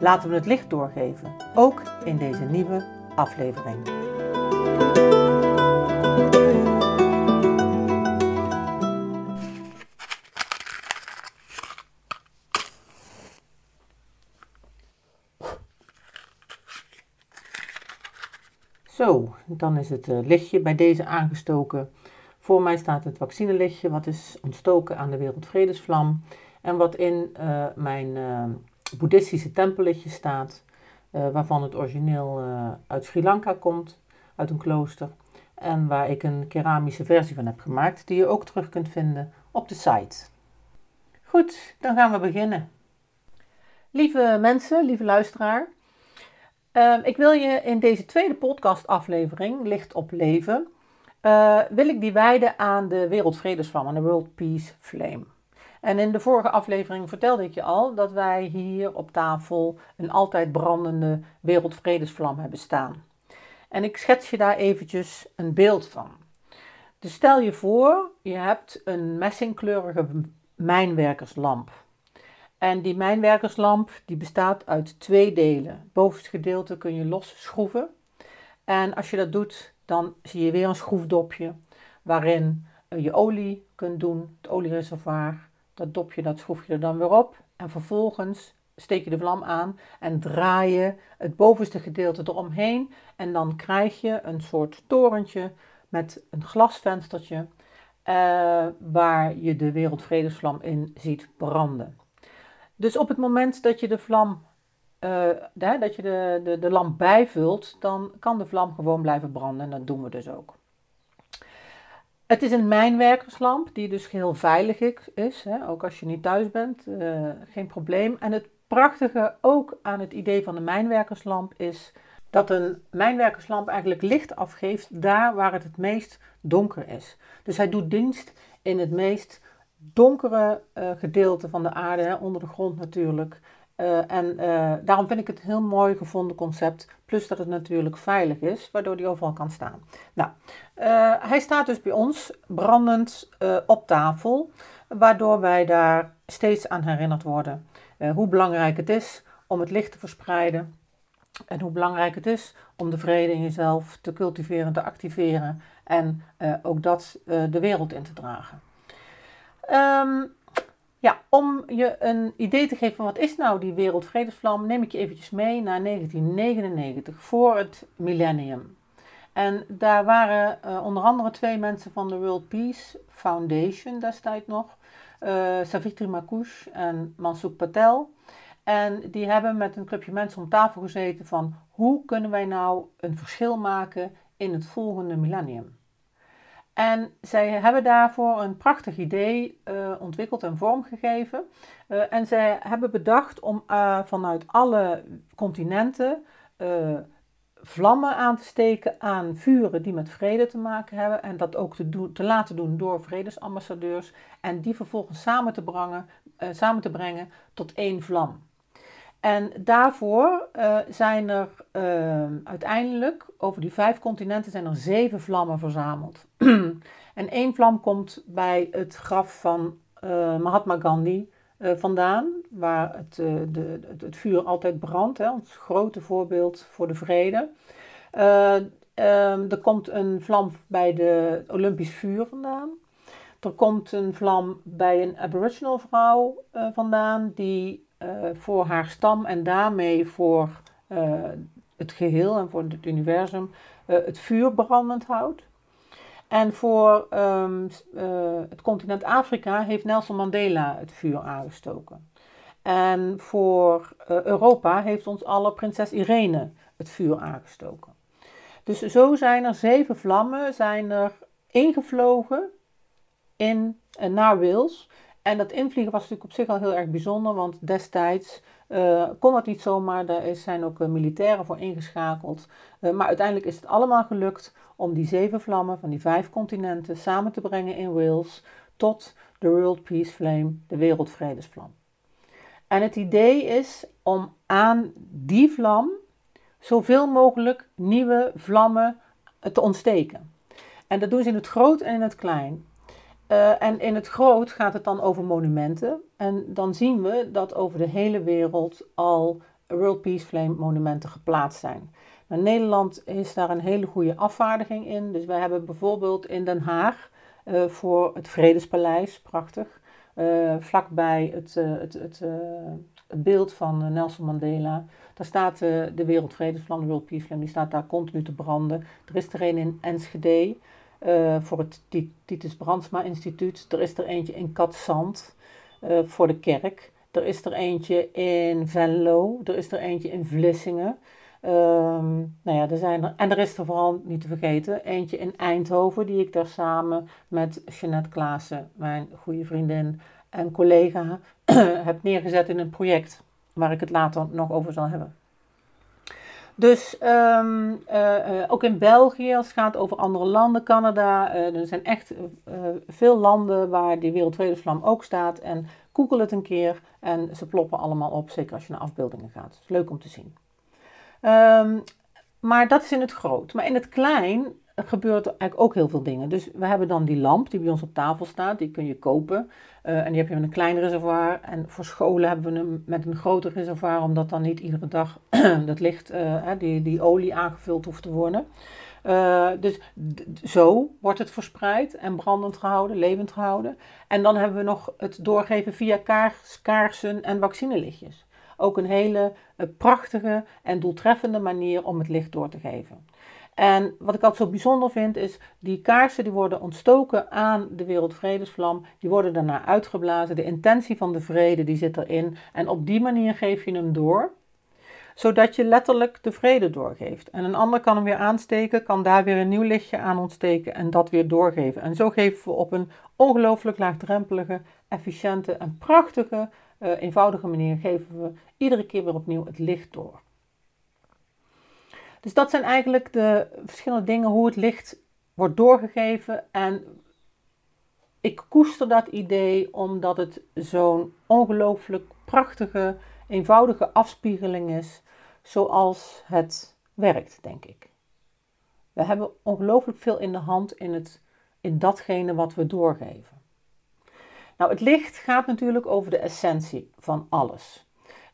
Laten we het licht doorgeven, ook in deze nieuwe aflevering. Zo, dan is het eh, lichtje bij deze aangestoken. Voor mij staat het vaccinelichtje, wat is ontstoken aan de Wereldvredesvlam. En wat in uh, mijn uh, boeddhistische tempellichtje staat, uh, waarvan het origineel uit Sri Lanka komt, uit een klooster. En waar ik een keramische versie van heb gemaakt, die je ook terug kunt vinden op de site. Goed, dan gaan we beginnen. Lieve mensen, lieve luisteraar. ik wil je in deze tweede podcastaflevering, Licht op Leven, wil ik die wijden aan de Wereldvredesvlam, aan de World Peace Flame. En in de vorige aflevering vertelde ik je al dat wij hier op tafel een altijd brandende wereldvredesvlam hebben staan. En ik schets je daar eventjes een beeld van. Dus stel je voor, je hebt een messingkleurige mijnwerkerslamp. En die mijnwerkerslamp die bestaat uit twee delen. Het bovenste gedeelte kun je los schroeven. En als je dat doet, dan zie je weer een schroefdopje waarin je olie kunt doen, het oliereservoir. Dat dopje, dat schroef je er dan weer op. En vervolgens steek je de vlam aan en draai je het bovenste gedeelte eromheen. En dan krijg je een soort torentje met een glasvenstertje uh, waar je de wereldvredesvlam in ziet branden. Dus op het moment dat je de vlam, uh, dat je de, de, de lamp bijvult, dan kan de vlam gewoon blijven branden. En dat doen we dus ook. Het is een mijnwerkerslamp die dus heel veilig is, hè, ook als je niet thuis bent, uh, geen probleem. En het prachtige ook aan het idee van de mijnwerkerslamp is dat een mijnwerkerslamp eigenlijk licht afgeeft daar waar het het meest donker is. Dus hij doet dienst in het meest donkere uh, gedeelte van de aarde, hè, onder de grond natuurlijk. Uh, en uh, daarom vind ik het een heel mooi gevonden concept. Plus dat het natuurlijk veilig is, waardoor die overal kan staan. Nou, uh, hij staat dus bij ons brandend op tafel, waardoor wij daar steeds aan herinnerd worden. hoe belangrijk het is om het licht te verspreiden. En hoe belangrijk het is om de vrede in jezelf te cultiveren, te activeren. En ook dat de wereld in te dragen. Um, ja, om je een idee te geven van wat is nou die wereldvredesvlam, neem ik je eventjes mee naar 1999, voor het millennium. En daar waren uh, onder andere twee mensen van de World Peace Foundation destijds nog, uh, Savitri Makush en Mansouk Patel. En die hebben met een clubje mensen om tafel gezeten van hoe kunnen wij nou een verschil maken in het volgende millennium. En zij hebben daarvoor een prachtig idee uh, ontwikkeld en vormgegeven. Uh, en zij hebben bedacht om uh, vanuit alle continenten vlammen aan te steken aan vuren die met vrede te maken hebben. En dat ook te, laten doen door vredesambassadeurs. En die vervolgens samen te, samen te brengen tot één vlam. En daarvoor uh, zijn er uh, uiteindelijk, over die vijf continenten, zijn er zeven vlammen verzameld. en één vlam komt bij het graf van uh, Mahatma Gandhi vandaan, waar het, de, het, vuur altijd brandt, hè, ons grote voorbeeld voor de vrede. er komt een vlam bij de Olympisch vuur vandaan. Er komt een vlam bij een Aboriginal vrouw vandaan die voor haar stam en daarmee voor uh, het geheel en voor het universum uh, het vuur brandend houdt. En voor um, het continent Afrika heeft Nelson Mandela het vuur aangestoken. En voor Europa heeft ons alle prinses Irene het vuur aangestoken. Dus zo zijn er zeven vlammen zijn er ingevlogen in, naar Wales. En dat invliegen was natuurlijk op zich al heel erg bijzonder, want destijds kon dat niet zomaar, daar zijn ook militairen voor ingeschakeld. maar uiteindelijk is het allemaal gelukt om die zeven vlammen van die vijf continenten samen te brengen in Wales tot de World Peace Flame, de Wereldvredesvlam. En het idee is om aan die vlam zoveel mogelijk nieuwe vlammen te ontsteken. En dat doen ze in het groot en in het klein. Uh, en in het groot gaat het dan over monumenten. En dan zien we dat over de hele wereld al World Peace Flame monumenten geplaatst zijn. Nou, Nederland is daar een hele goede afvaardiging in. Dus we hebben bijvoorbeeld in Den Haag uh, voor het Vredespaleis, prachtig, uh, vlakbij het, het, het, beeld van Nelson Mandela. Daar staat de Wereldvredesplan, de World Peace Flame, die staat daar continu te branden. Er is er een in Enschede. Uh, voor het Titus Brandsma Instituut. Er is er eentje in Katzand uh, voor de kerk. Er is er eentje in Venlo. Er is er eentje in Vlissingen. Um, nou ja, er zijn er, en er is er vooral niet te vergeten eentje in Eindhoven, die ik daar samen met Jeanette Klaassen, mijn goede vriendin en collega, heb neergezet in een project waar ik het later nog over zal hebben. Dus um, uh, ook in België, als het gaat over andere landen, Canada, uh, er zijn echt veel landen waar die Wereldvredesvlam ook staat. En google het een keer en ze ploppen allemaal op, zeker als je naar afbeeldingen gaat. Het is leuk om te zien. Um, maar dat is in het groot. Maar in het klein gebeurt eigenlijk ook heel veel dingen. Dus we hebben dan die lamp die bij ons op tafel staat, die kun je kopen. Uh, en die heb je met een klein reservoir. En voor scholen hebben we hem met een groter reservoir, omdat dan niet iedere dag dat licht, uh, die, die olie aangevuld hoeft te worden. Uh, dus zo wordt het verspreid en brandend gehouden, levend gehouden. En dan hebben we nog het doorgeven via kaars, kaarsen en vaccinelichtjes. Ook een hele prachtige en doeltreffende manier om het licht door te geven. En wat ik altijd zo bijzonder vind is, die kaarsen die worden ontstoken aan de wereldvredesvlam, die worden daarna uitgeblazen. De intentie van de vrede die zit erin en op die manier geef je hem door, zodat je letterlijk de vrede doorgeeft. En een ander kan hem weer aansteken, kan daar weer een nieuw lichtje aan ontsteken en dat weer doorgeven. En zo geven we op een ongelooflijk laagdrempelige, efficiënte en prachtige, uh, eenvoudige manier geven we iedere keer weer opnieuw het licht door. Dus dat zijn eigenlijk de verschillende dingen hoe het licht wordt doorgegeven. En ik koester dat idee omdat het zo'n ongelooflijk prachtige, eenvoudige afspiegeling is, zoals het werkt, denk ik. We hebben ongelooflijk veel in de hand in, het, in datgene wat we doorgeven. Nou, het licht gaat natuurlijk over de essentie van alles.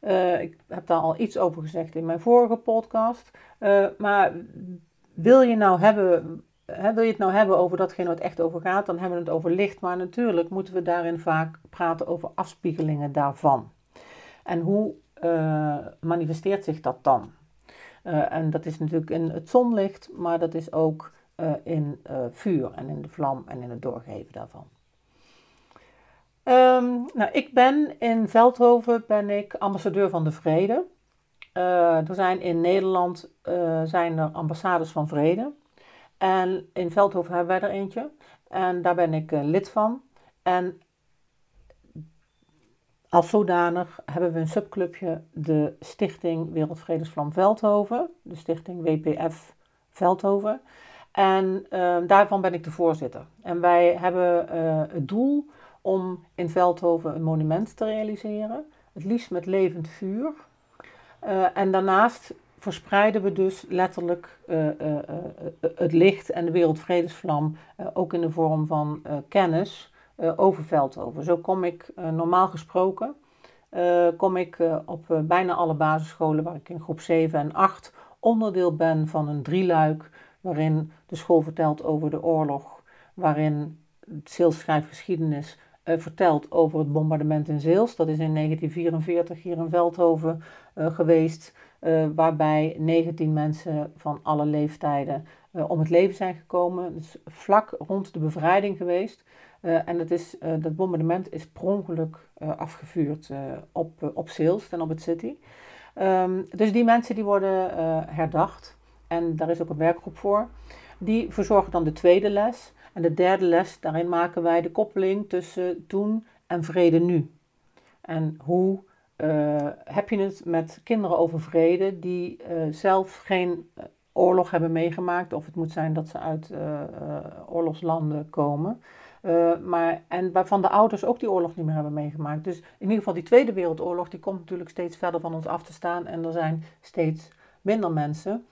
Uh, ik heb daar al iets over gezegd in mijn vorige podcast. Uh, maar wil je, nou hebben, hè, wil je het nou hebben over datgene het echt over gaat, dan hebben we het over licht. Maar natuurlijk moeten we daarin vaak praten over afspiegelingen daarvan. En hoe uh, manifesteert zich dat dan? en dat is natuurlijk in het zonlicht, maar dat is ook in vuur en in de vlam en in het doorgeven daarvan. Um, nou, ik ben in Veldhoven ben ik ambassadeur van de vrede. Uh, er zijn in Nederland uh, zijn er ambassades van vrede. En in Veldhoven hebben wij er eentje. En daar ben ik uh, lid van. En als zodanig hebben we een subclubje, de Stichting Wereldvredesvlam Veldhoven. De Stichting WPF Veldhoven. En daarvan ben ik de voorzitter. En wij hebben het doel om in Veldhoven een monument te realiseren. Het liefst met levend vuur. Uh, en daarnaast verspreiden we dus letterlijk uh, uh, het licht en de wereldvredesvlam ook in de vorm van kennis over Veldhoven. Zo kom ik normaal gesproken kom ik op bijna alle basisscholen waar ik in groep 7 en 8 onderdeel ben van een drieluik waarin de school vertelt over de oorlog, waarin het geschiedenis uh, vertelt over het bombardement in Zeels. Dat is in 1944 hier in Veldhoven uh, geweest, uh, waarbij 19 mensen van alle leeftijden om het leven zijn gekomen. Dus vlak rond de bevrijding geweest. en dat, is, dat bombardement is per afgevuurd op, op en op het City. Um, dus die mensen die worden herdacht. En daar is ook een werkgroep voor. Die verzorgen dan de tweede les. En de derde les, daarin maken wij de koppeling tussen toen en vrede nu. En hoe heb je het met kinderen over vrede die zelf geen oorlog hebben meegemaakt. Of het moet zijn dat ze uit oorlogslanden komen. maar, en waarvan de ouders ook die oorlog niet meer hebben meegemaakt. Dus in ieder geval die Tweede Wereldoorlog, die komt natuurlijk steeds verder van ons af te staan. En er zijn steeds minder mensen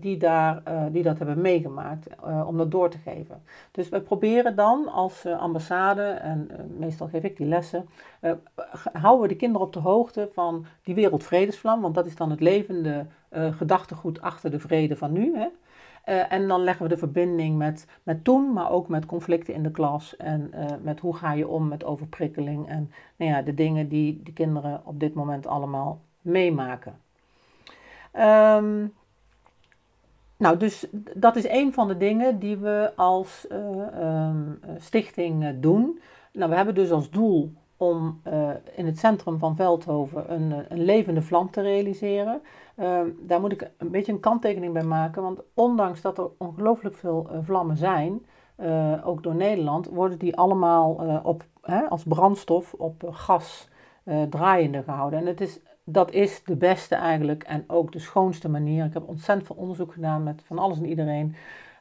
die, daar, uh, die dat hebben meegemaakt, uh, om dat door te geven. Dus we proberen dan als ambassade, en meestal geef ik die lessen, houden we de kinderen op de hoogte van die wereldvredesvlam, want dat is dan het levende gedachtegoed achter de vrede van nu. Hè? en dan leggen we de verbinding met, met toen, maar ook met conflicten in de klas en met hoe ga je om met overprikkeling en nou ja, de dingen die de kinderen op dit moment allemaal meemaken. Um, nou, dus dat is een van de dingen die we als uh, stichting uh, doen. Nou, we hebben dus als doel om in het centrum van Veldhoven een, een levende vlam te realiseren. Ehm, daar moet ik een beetje een kanttekening bij maken, want ondanks dat er ongelooflijk veel vlammen zijn, ook door Nederland, worden die allemaal op, hè, als brandstof op gas draaiende gehouden. En het is dat is de beste eigenlijk en ook de schoonste manier. Ik heb ontzettend veel onderzoek gedaan met van alles en iedereen.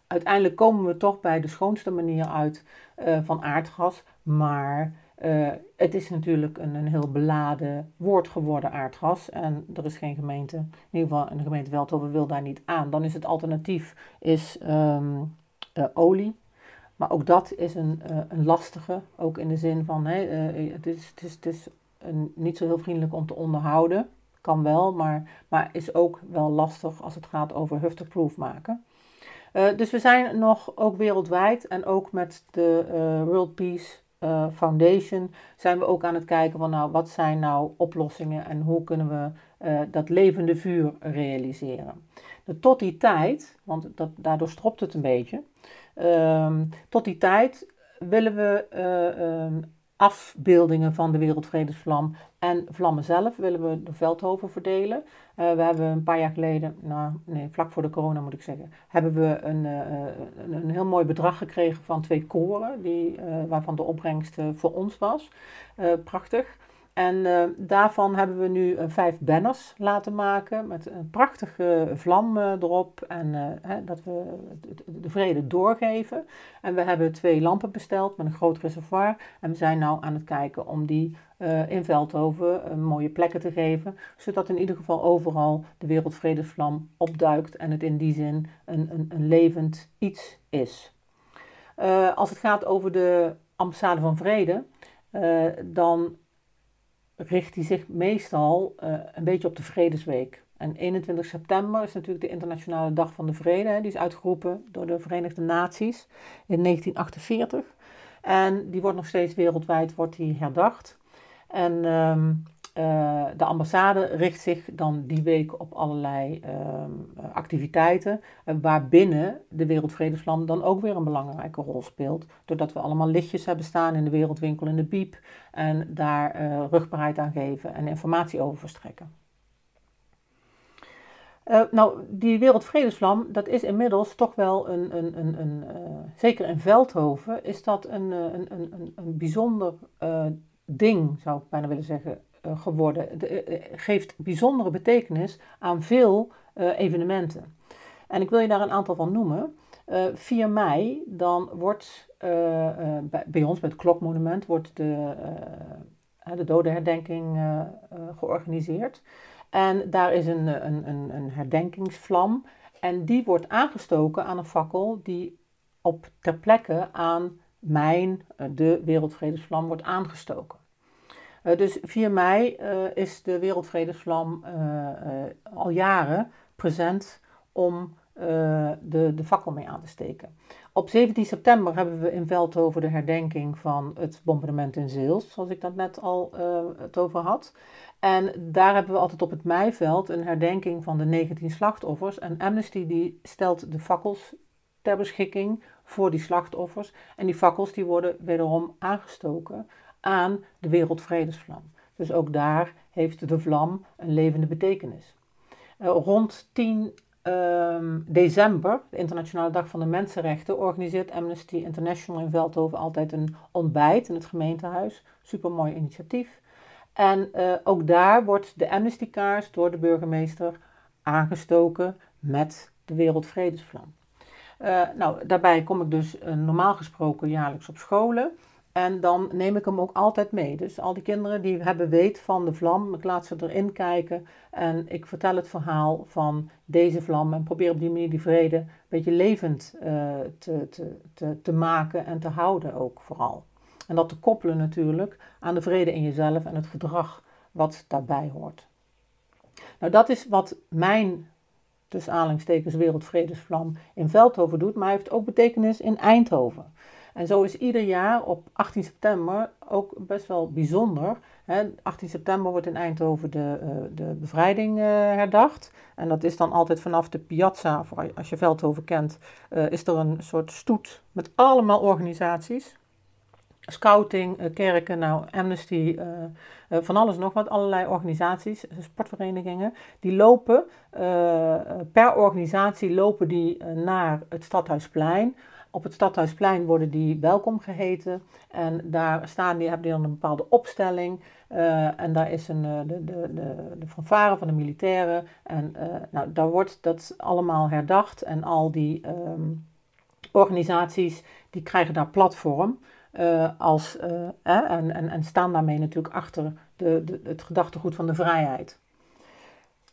Uiteindelijk komen we toch bij de schoonste manier uit uh, van aardgas. Maar uh, het is natuurlijk een, een, heel beladen woord geworden, aardgas. En er is geen gemeente, in ieder geval de gemeente Veldhoven wil daar niet aan. Dan is het alternatief is, um, uh, olie. Maar ook dat is een, een lastige, ook in de zin van hey, het, is, het, is, het is niet zo heel vriendelijk om te onderhouden. Kan wel, maar, maar is ook wel lastig als het gaat over hufterproof maken. Uh, dus we zijn nog ook wereldwijd en ook met de uh, World Peace Foundation zijn we ook aan het kijken van nou wat zijn nou oplossingen en hoe kunnen we dat levende vuur realiseren. Tot die tijd, want dat, daardoor stropt het een beetje, ehm, tot die tijd willen we ehm, afbeeldingen van de Wereldvredesvlam en vlammen zelf willen we de Veldhoven verdelen. Uh, we hebben een paar jaar geleden, nou nee, vlak voor de corona moet ik zeggen, hebben we een, uh, een, heel mooi bedrag gekregen van twee koren, die, uh, waarvan de opbrengst voor ons was. prachtig. En uh, daarvan hebben we nu uh, vijf banners laten maken met een prachtige vlam uh, erop en hè, dat we de vrede doorgeven. En we hebben twee lampen besteld met een groot reservoir en we zijn nu aan het kijken om die in Veldhoven mooie plekken te geven, zodat in ieder geval overal de wereldvredesvlam opduikt en het in die zin een, een, een levend iets is. als het gaat over de ambassade van vrede, dan richt hij zich meestal uh, een beetje op de Vredesweek. En 21 september is natuurlijk de Internationale Dag van de Vrede. Hè. Die is uitgeroepen door de Verenigde Naties in 1948. En die wordt nog steeds wereldwijd wordt die herdacht. En um, uh, de ambassade richt zich dan die week op allerlei um, activiteiten, uh, waarbinnen de Wereldvredesvlam dan ook weer een belangrijke rol speelt. Doordat we allemaal lichtjes hebben staan in de Wereldwinkel in de Biep en daar rugbaarheid aan geven en informatie over verstrekken. nou, die Wereldvredesvlam, dat is inmiddels toch wel een, een, een, een zeker in Veldhoven, is dat een, een, een, een bijzonder ding, zou ik bijna willen zeggen, eh, geworden. De, eh, eh, geeft bijzondere betekenis aan veel evenementen. En ik wil je daar een aantal van noemen. 4 mei, dan wordt bij, bij, ons, bij het Klokmonument, wordt de, de dodenherdenking georganiseerd. En daar is een, een, een, een herdenkingsvlam. En die wordt aangestoken aan een fakkel die op ter plekke aan mijn, de Wereldvredesvlam, wordt aangestoken. Uh, dus 4 mei uh, is de Wereldvredesvlam uh, al jaren present om de, de fakkel mee aan te steken. Op 17 september hebben we in Veldhoven de herdenking van het bombardement in Zeels, zoals ik dat net al het over had. En daar hebben we altijd op het Meiveld een herdenking van de 19 slachtoffers. En Amnesty die stelt de fakkels ter beschikking voor die slachtoffers. En die fakkels die worden wederom aangestoken aan de wereldvredesvlam. Dus ook daar heeft de vlam een levende betekenis. Uh, rond 10 uh, december, de Internationale Dag van de Mensenrechten, organiseert Amnesty International in Veldhoven altijd een ontbijt in het gemeentehuis. Supermooi initiatief. En ook daar wordt de Amnesty-kaars door de burgemeester aangestoken met de Wereldvredesvlam. nou, daarbij kom ik dus normaal gesproken jaarlijks op scholen. En dan neem ik hem ook altijd mee. Dus al die kinderen die hebben weet van de vlam, ik laat ze erin kijken en ik vertel het verhaal van deze vlam en probeer op die manier die vrede een beetje levend uh, te, te, te, te maken en te houden ook vooral. En dat te koppelen natuurlijk aan de vrede in jezelf en het gedrag wat daarbij hoort. Nou, dat is wat mijn, tussen aanhalingstekens, wereldvredesvlam in Veldhoven doet, maar heeft ook betekenis in Eindhoven. En zo is ieder jaar op 18 september ook best wel bijzonder. Hè. 18 september wordt in Eindhoven de, uh, de bevrijding uh, herdacht. En dat is dan altijd vanaf de piazza, als je Veldhoven kent, uh, is er een soort stoet met allemaal organisaties. Scouting, kerken, nou, Amnesty, van alles nog wat, allerlei organisaties, sportverenigingen, die lopen, per organisatie lopen die naar het Stadhuisplein op het Stadhuisplein worden die welkom geheten. En daar staan die, hebben die dan een bepaalde opstelling. Uh, en daar is een, uh, de, de, de, de fanfare van de militairen. En uh, nou, daar wordt dat allemaal herdacht. En al die um, organisaties die krijgen daar platform. als, en, en, en staan daarmee natuurlijk achter de, de, het gedachtegoed van de vrijheid.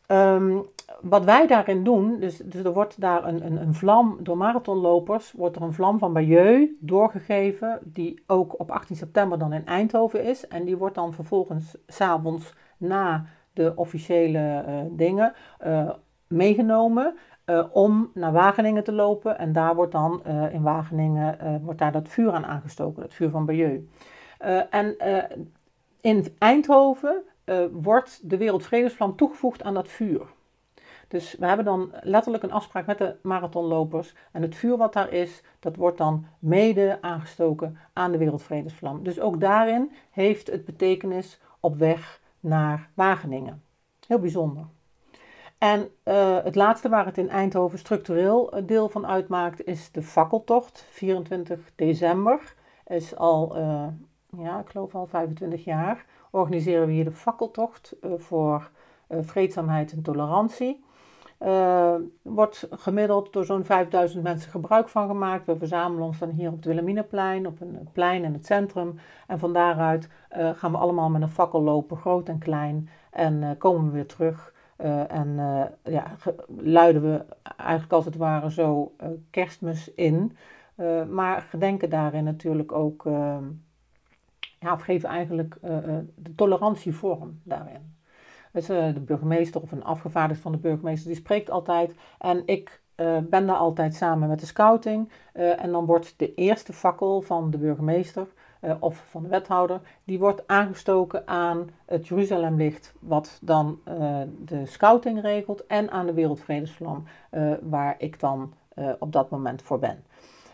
Um, wat wij daarin doen, dus, dus er wordt daar een, een, een, vlam door marathonlopers, wordt er een vlam van Bayeux doorgegeven, die ook op 18 september dan in Eindhoven is. En die wordt dan vervolgens s'avonds na de officiële uh, dingen uh, meegenomen uh, om naar Wageningen te lopen. En daar wordt dan in Wageningen wordt daar dat vuur aan aangestoken, het vuur van Bayeux. en in Eindhoven wordt de Wereldvredesvlam toegevoegd aan dat vuur. Dus we hebben dan letterlijk een afspraak met de marathonlopers. En het vuur wat daar is, dat wordt dan mede aangestoken aan de Wereldvredesvlam. Dus ook daarin heeft het betekenis op weg naar Wageningen. Heel bijzonder. En uh, het laatste waar het in Eindhoven structureel eh, deel van uitmaakt, is de fakkeltocht. 24 december is al, uh, ja, ik geloof al 25 jaar, organiseren we hier de fakkeltocht voor vreedzaamheid en tolerantie. Uh, wordt gemiddeld door zo'n 5000 mensen gebruik van gemaakt. We verzamelen ons dan hier op het Wilhelminaplein, op een plein in het centrum. En van daaruit uh, gaan we allemaal met een fakkel lopen, groot en klein. En uh, komen we weer terug. en ja, luiden we eigenlijk als het ware zo kerstmis in. maar gedenken daarin natuurlijk ook, ja, of geven eigenlijk de tolerantie vorm daarin. De burgemeester of een afgevaardigd van de burgemeester, die spreekt altijd. En ik uh, ben daar altijd samen met de scouting. Uh, en dan wordt de eerste fakkel van de burgemeester uh, of van de wethouder, die wordt aangestoken aan het Jeruzalemlicht, wat dan de scouting regelt, en aan de Wereldvredesvlam, waar ik dan op dat moment voor ben.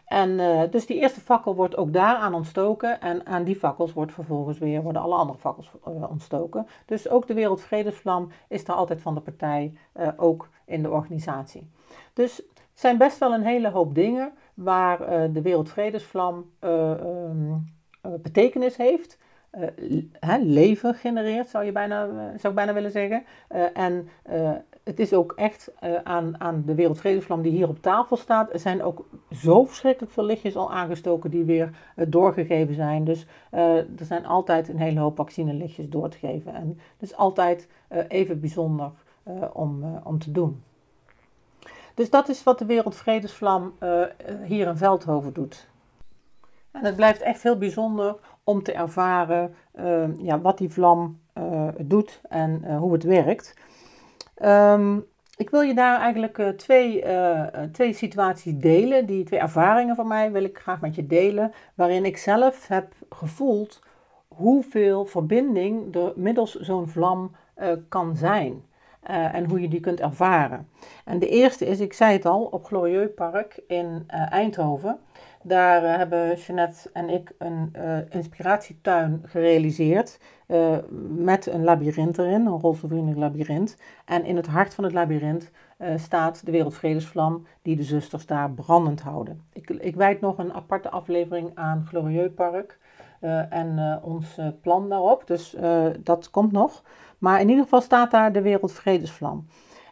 En uh, dus die eerste fakkel wordt ook daaraan ontstoken. En aan die fakkels wordt vervolgens weer, worden alle andere fakkels uh, ontstoken. Dus ook de Wereldvredesvlam is er altijd van de partij, uh, ook in de organisatie. Dus het zijn best wel een hele hoop dingen waar de Wereldvredesvlam um, betekenis heeft. Leven genereert, zou, je bijna, zou ik bijna willen zeggen. en het is ook echt uh, aan, aan de Wereldvredesvlam die hier op tafel staat. Er zijn ook zo verschrikkelijk veel lichtjes al aangestoken die weer uh, doorgegeven zijn. Dus uh, er zijn altijd een hele hoop vaccinelichtjes door te geven. En het is altijd even bijzonder om, om te doen. Dus dat is wat de Wereldvredesvlam hier in Veldhoven doet. En het blijft echt heel bijzonder om te ervaren ja, wat die vlam doet en hoe het werkt. Um, ik wil je daar eigenlijk uh, twee, uh, twee situaties delen, die twee ervaringen van mij wil ik graag met je delen, waarin ik zelf heb gevoeld hoeveel verbinding er middels zo'n vlam kan zijn. en hoe je die kunt ervaren. En de eerste is, ik zei het al, op Glorieux Park in Eindhoven. Daar uh, hebben Jeanette en ik een uh, inspiratietuin gerealiseerd. Uh, met een labyrint erin, een rolstoelvriendelijk labyrint. En in het hart van het labyrint staat de Wereldvredesvlam, die de zusters daar brandend houden. Ik, ik wijd nog een aparte aflevering aan Glorieux Park. en ons plan daarop. Dus dat komt nog. Maar in ieder geval staat daar de Wereldvredesvlam.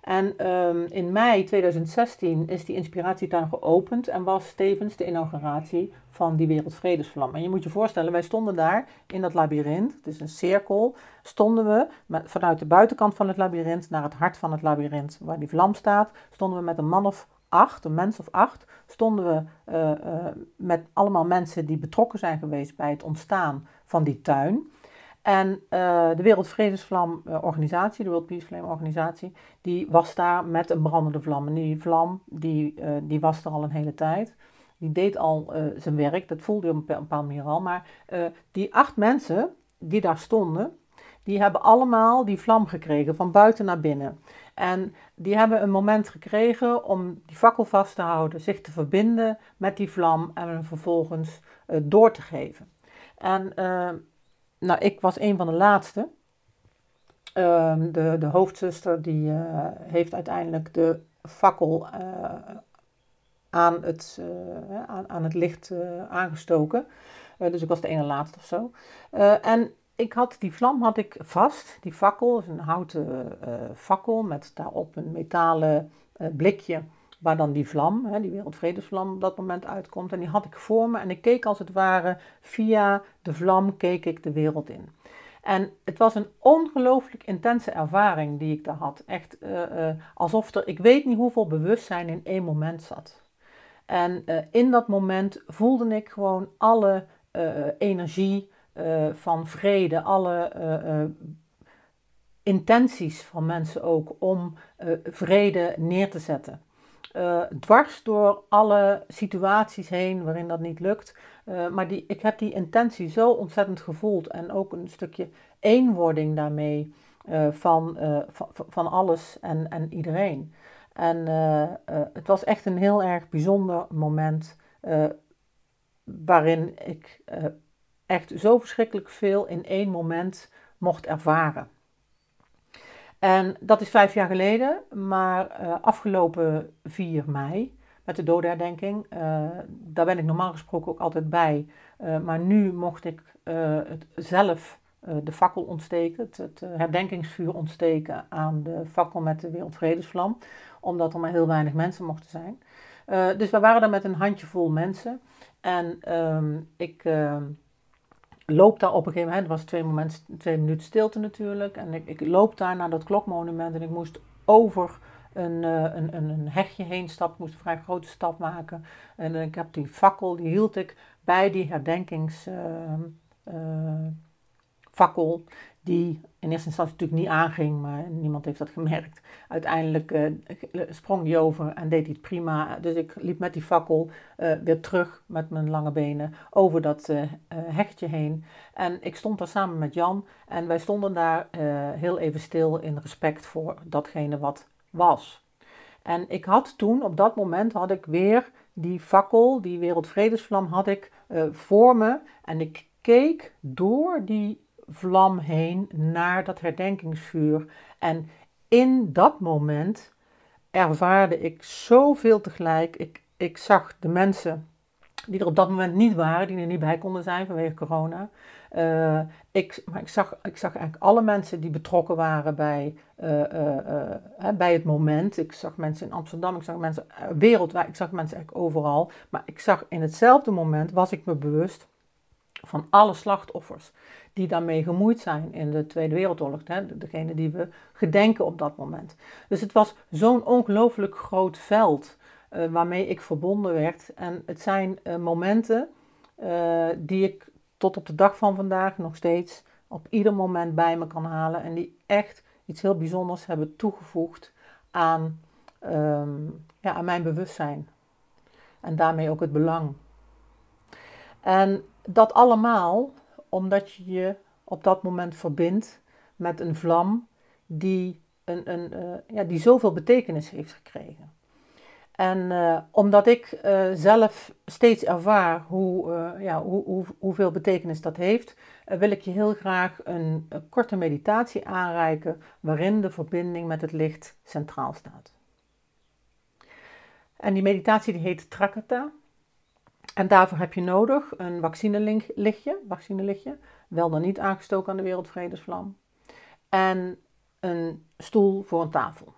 En ehm, in mei 2016 is die inspiratietuin geopend en was tevens de inauguratie van die Wereldvredesvlam. En je moet je voorstellen, wij stonden daar in dat labyrint, het is een cirkel, stonden we vanuit de buitenkant van het labyrint naar het hart van het labyrint waar die vlam staat, stonden we met een man of acht, een mens of acht, stonden we uh, uh, met allemaal mensen die betrokken zijn geweest bij het ontstaan van die tuin. En uh, de Wereldvredesvlam organisatie, de World Peace Flame organisatie, die was daar met een brandende vlam. En die vlam, die, uh, die was er al een hele tijd. Die deed al zijn werk, dat voelde je op een bepaalde manier al. Maar die acht mensen die daar stonden, die hebben allemaal die vlam gekregen, van buiten naar binnen. En die hebben een moment gekregen om die fakkel vast te houden, zich te verbinden met die vlam en hem vervolgens door te geven. En nou, ik was een van de laatste. Um, de, de hoofdzuster die uh, heeft uiteindelijk de fakkel uh, aan, het, uh, aan, aan, het licht aangestoken. dus ik was de ene laatste of zo. en ik had die vlam had ik vast, die fakkel, is een houten fakkel met daarop een metalen blikje waar dan die vlam, hè, die wereldvredesvlam op dat moment uitkomt. En die had ik voor me en ik keek als het ware via de vlam keek ik de wereld in. En het was een ongelooflijk intense ervaring die ik daar had. Echt uh, uh, alsof er, ik weet niet hoeveel bewustzijn in één moment zat. En uh, in dat moment voelde ik gewoon alle energie van vrede, alle intenties van mensen ook om vrede neer te zetten uh, dwars door alle situaties heen waarin dat niet lukt. Uh, maar die, ik heb die intentie zo ontzettend gevoeld en ook een stukje eenwording daarmee uh, van, van, van, alles en, en iedereen. En het was echt een heel erg bijzonder moment waarin ik echt zo verschrikkelijk veel in één moment mocht ervaren. En dat is vijf jaar geleden, maar uh, afgelopen 4 mei met de dodenherdenking, uh, daar ben ik normaal gesproken ook altijd bij. Uh, maar nu mocht ik het zelf de fakkel ontsteken, het, het herdenkingsvuur ontsteken aan de fakkel met de Wereldvredesvlam, omdat er maar heel weinig mensen mochten zijn. dus we waren daar met een handjevol mensen. En um, ik ehm, loop daar op een gegeven moment, het was twee, moment, twee minuten stilte natuurlijk. En ik, ik loop daar naar dat klokmonument en ik moest over een, uh, een, een, een, hegje heen stappen. Ik moest een vrij grote stap maken. En ik heb die fakkel, die hield ik bij die herdenkingsfakkel. Uh, uh, die in eerste instantie natuurlijk niet aanging, maar niemand heeft dat gemerkt. Uiteindelijk uh, sprong die over en deed hij prima. Dus ik liep met die fakkel uh, weer terug met mijn lange benen over dat uh, hechtje heen. En ik stond daar samen met Jan en wij stonden daar heel even stil in respect voor datgene wat was. En ik had toen, op dat moment, had ik weer die fakkel, die wereldvredesvlam, had ik voor me. En ik keek door die vlam heen naar dat herdenkingsvuur. En in dat moment ervaarde ik zoveel tegelijk. Ik, ik zag de mensen die er op dat moment niet waren, die er niet bij konden zijn vanwege corona. Uh, ik, maar ik zag, ik zag eigenlijk alle mensen die betrokken waren bij, uh, uh, bij het moment. Ik zag mensen in Amsterdam, ik zag mensen wereldwijd, ik zag mensen eigenlijk overal. Maar ik zag in hetzelfde moment, was ik me bewust van alle slachtoffers die daarmee gemoeid zijn in de Tweede Wereldoorlog. Hè, degene die we gedenken op dat moment. Dus het was zo'n ongelooflijk groot veld uh, waarmee ik verbonden werd. En het zijn uh, momenten uh, die ik tot op de dag van vandaag nog steeds op ieder moment bij me kan halen. En die echt iets heel bijzonders hebben toegevoegd aan, um, ja, aan mijn bewustzijn. En daarmee ook het belang. En dat allemaal omdat je je op dat moment verbindt met een vlam die, een, een, uh, ja, die zoveel betekenis heeft gekregen. En uh, omdat ik uh, zelf steeds ervaar hoe, ja, hoe, hoe, hoeveel betekenis dat heeft, wil ik je heel graag een, korte meditatie aanreiken waarin de verbinding met het licht centraal staat. En die meditatie heet Trakata. En daarvoor heb je nodig een vaccinelichtje, vaccinelichtje, wel dan niet aangestoken aan de Wereldvredesvlam. En een stoel voor een tafel.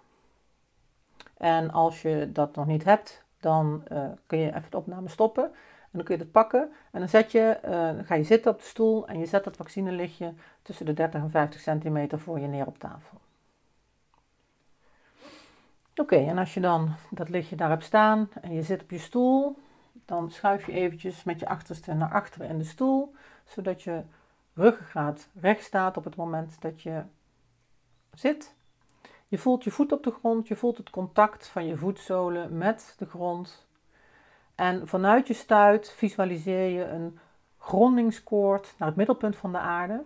En als je dat nog niet hebt, dan uh, kun je even de opname stoppen. En dan kun je het pakken. En dan, zet je, uh, ga je zitten op de stoel en je zet dat vaccinelichtje tussen de 30 en 50 centimeter voor je neer op tafel. Oké, en als je dan dat lichtje daar hebt staan en je zit op je stoel, dan schuif je eventjes met je achterste naar achteren in de stoel, zodat je ruggengraat recht staat op het moment dat je zit. Je voelt je voet op de grond, je voelt het contact van je voetzolen met de grond. En vanuit je stuit visualiseer je een grondingskoord naar het middelpunt van de aarde.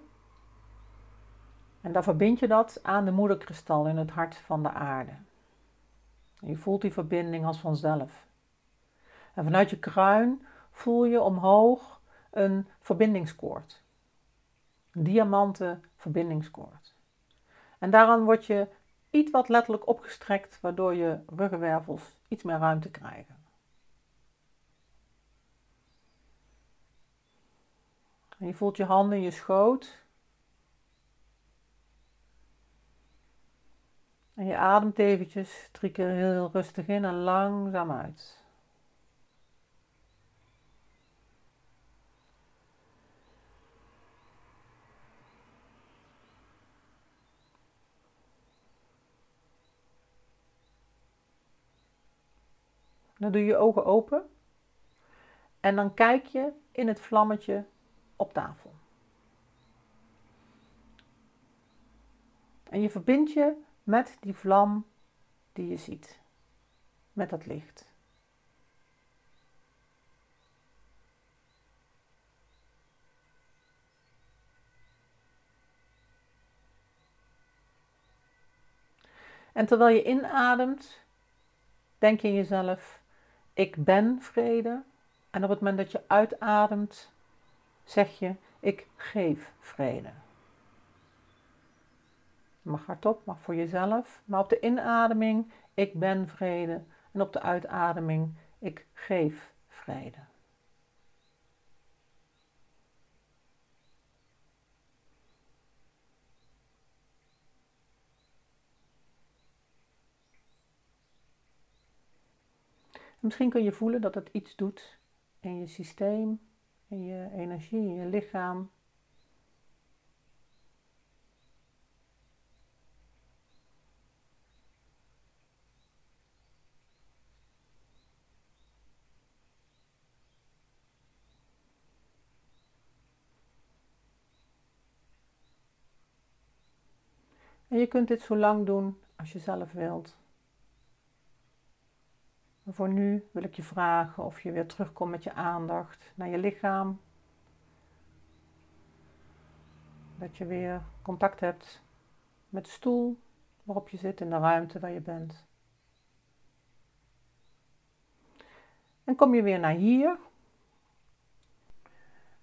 En daar verbind je dat aan de moederkristal in het hart van de aarde. je voelt die verbinding als vanzelf. En vanuit je kruin voel je omhoog een verbindingskoord. Een diamanten verbindingskoord. En daaraan word je iets wat letterlijk opgestrekt, waardoor je ruggenwervels iets meer ruimte krijgen. En je voelt je handen in je schoot. En je ademt eventjes drie keer heel rustig in en langzaam uit. Dan doe je ogen open. En dan kijk je in het vlammetje op tafel. En je verbindt je met die vlam die je ziet. Met dat licht. En terwijl je inademt, denk je in jezelf: ik ben vrede. En op het moment dat je uitademt, zeg je, ik geef vrede. Mag hardop, mag voor jezelf. Maar op de inademing, ik ben vrede. En op de uitademing, ik geef vrede. Misschien kun je voelen dat het iets doet in je systeem, in je energie, in je lichaam. En je kunt dit zo lang doen als je zelf wilt voor nu wil ik je vragen of je weer terugkomt met je aandacht naar je lichaam. Dat je weer contact hebt met de stoel waarop je zit in de ruimte waar je bent. En kom je weer naar hier.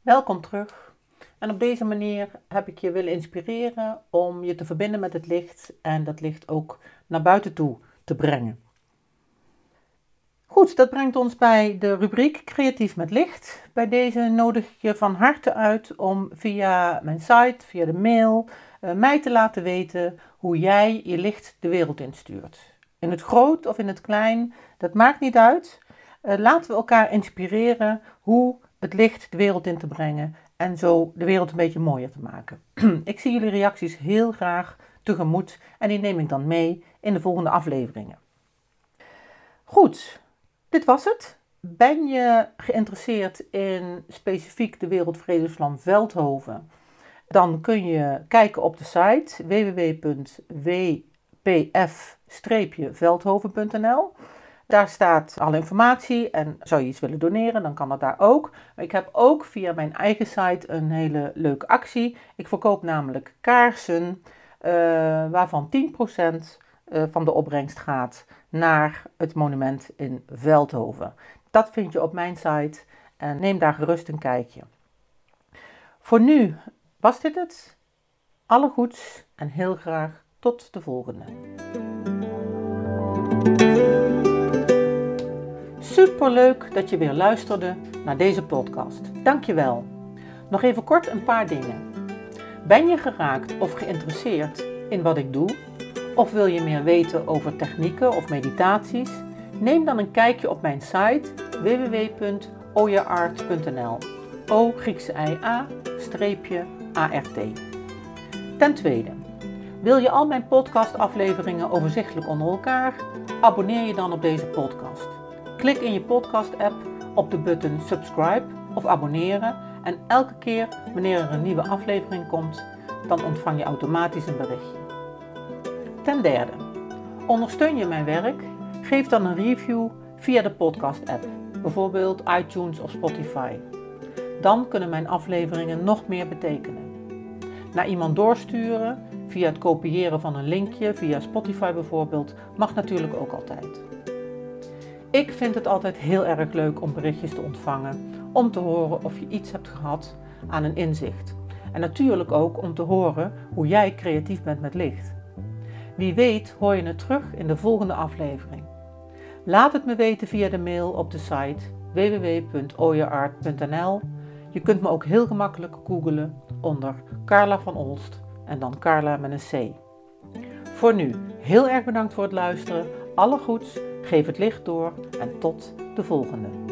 Welkom terug. En op deze manier heb ik je willen inspireren om je te verbinden met het licht en dat licht ook naar buiten toe te brengen. Goed, dat brengt ons bij de rubriek Creatief met Licht. Bij deze nodig ik je van harte uit om via mijn site, via de mail, uh, mij te laten weten hoe jij je licht de wereld instuurt. In het groot of in het klein, dat maakt niet uit. Uh, laten we elkaar inspireren hoe het licht de wereld in te brengen en zo de wereld een beetje mooier te maken. ik zie jullie reacties heel graag tegemoet en die neem ik dan mee in de volgende afleveringen. Goed, dit was het. Ben je geïnteresseerd in specifiek de Wereldvredesvlam Veldhoven? Dan kun je kijken op de site www.wpf-veldhoven.nl. Daar staat alle informatie en zou je iets willen doneren, dan kan dat daar ook. Ik heb ook via mijn eigen site een hele leuke actie. Ik verkoop namelijk kaarsen uh, waarvan 10% uh, van de opbrengst gaat naar het monument in Veldhoven. Dat vind je op mijn site en neem daar gerust een kijkje. Voor nu was dit het. Alle goeds en heel graag tot de volgende. Super leuk dat je weer luisterde naar deze podcast. Dankjewel. Nog even kort een paar dingen. Ben je geraakt of geïnteresseerd in wat ik doe? Of wil je meer weten over technieken of meditaties? Neem dan een kijkje op mijn site www.oyaart.nl. O Griekse I A streepje ART. Ten tweede, wil je al mijn podcastafleveringen overzichtelijk onder elkaar? Abonneer je dan op deze podcast. Klik in je podcast-app op de button subscribe of abonneren en elke keer wanneer er een nieuwe aflevering komt, dan ontvang je automatisch een berichtje. Ten derde, ondersteun je mijn werk? Geef dan een review via de podcast-app, bijvoorbeeld iTunes of Spotify. Dan kunnen mijn afleveringen nog meer betekenen. Naar iemand doorsturen via het kopiëren van een linkje, via Spotify bijvoorbeeld, mag natuurlijk ook altijd. Ik vind het altijd heel erg leuk om berichtjes te ontvangen, om te horen of je iets hebt gehad aan een inzicht. En natuurlijk ook om te horen hoe jij creatief bent met licht. Wie weet hoor je het terug in de volgende aflevering. Laat het me weten via de mail op de site www.oyeart.nl. Je kunt me ook heel gemakkelijk googlen onder Carla van Olst en dan Carla met een C. Voor nu, heel erg bedankt voor het luisteren. Alle goeds, geef het licht door en tot de volgende.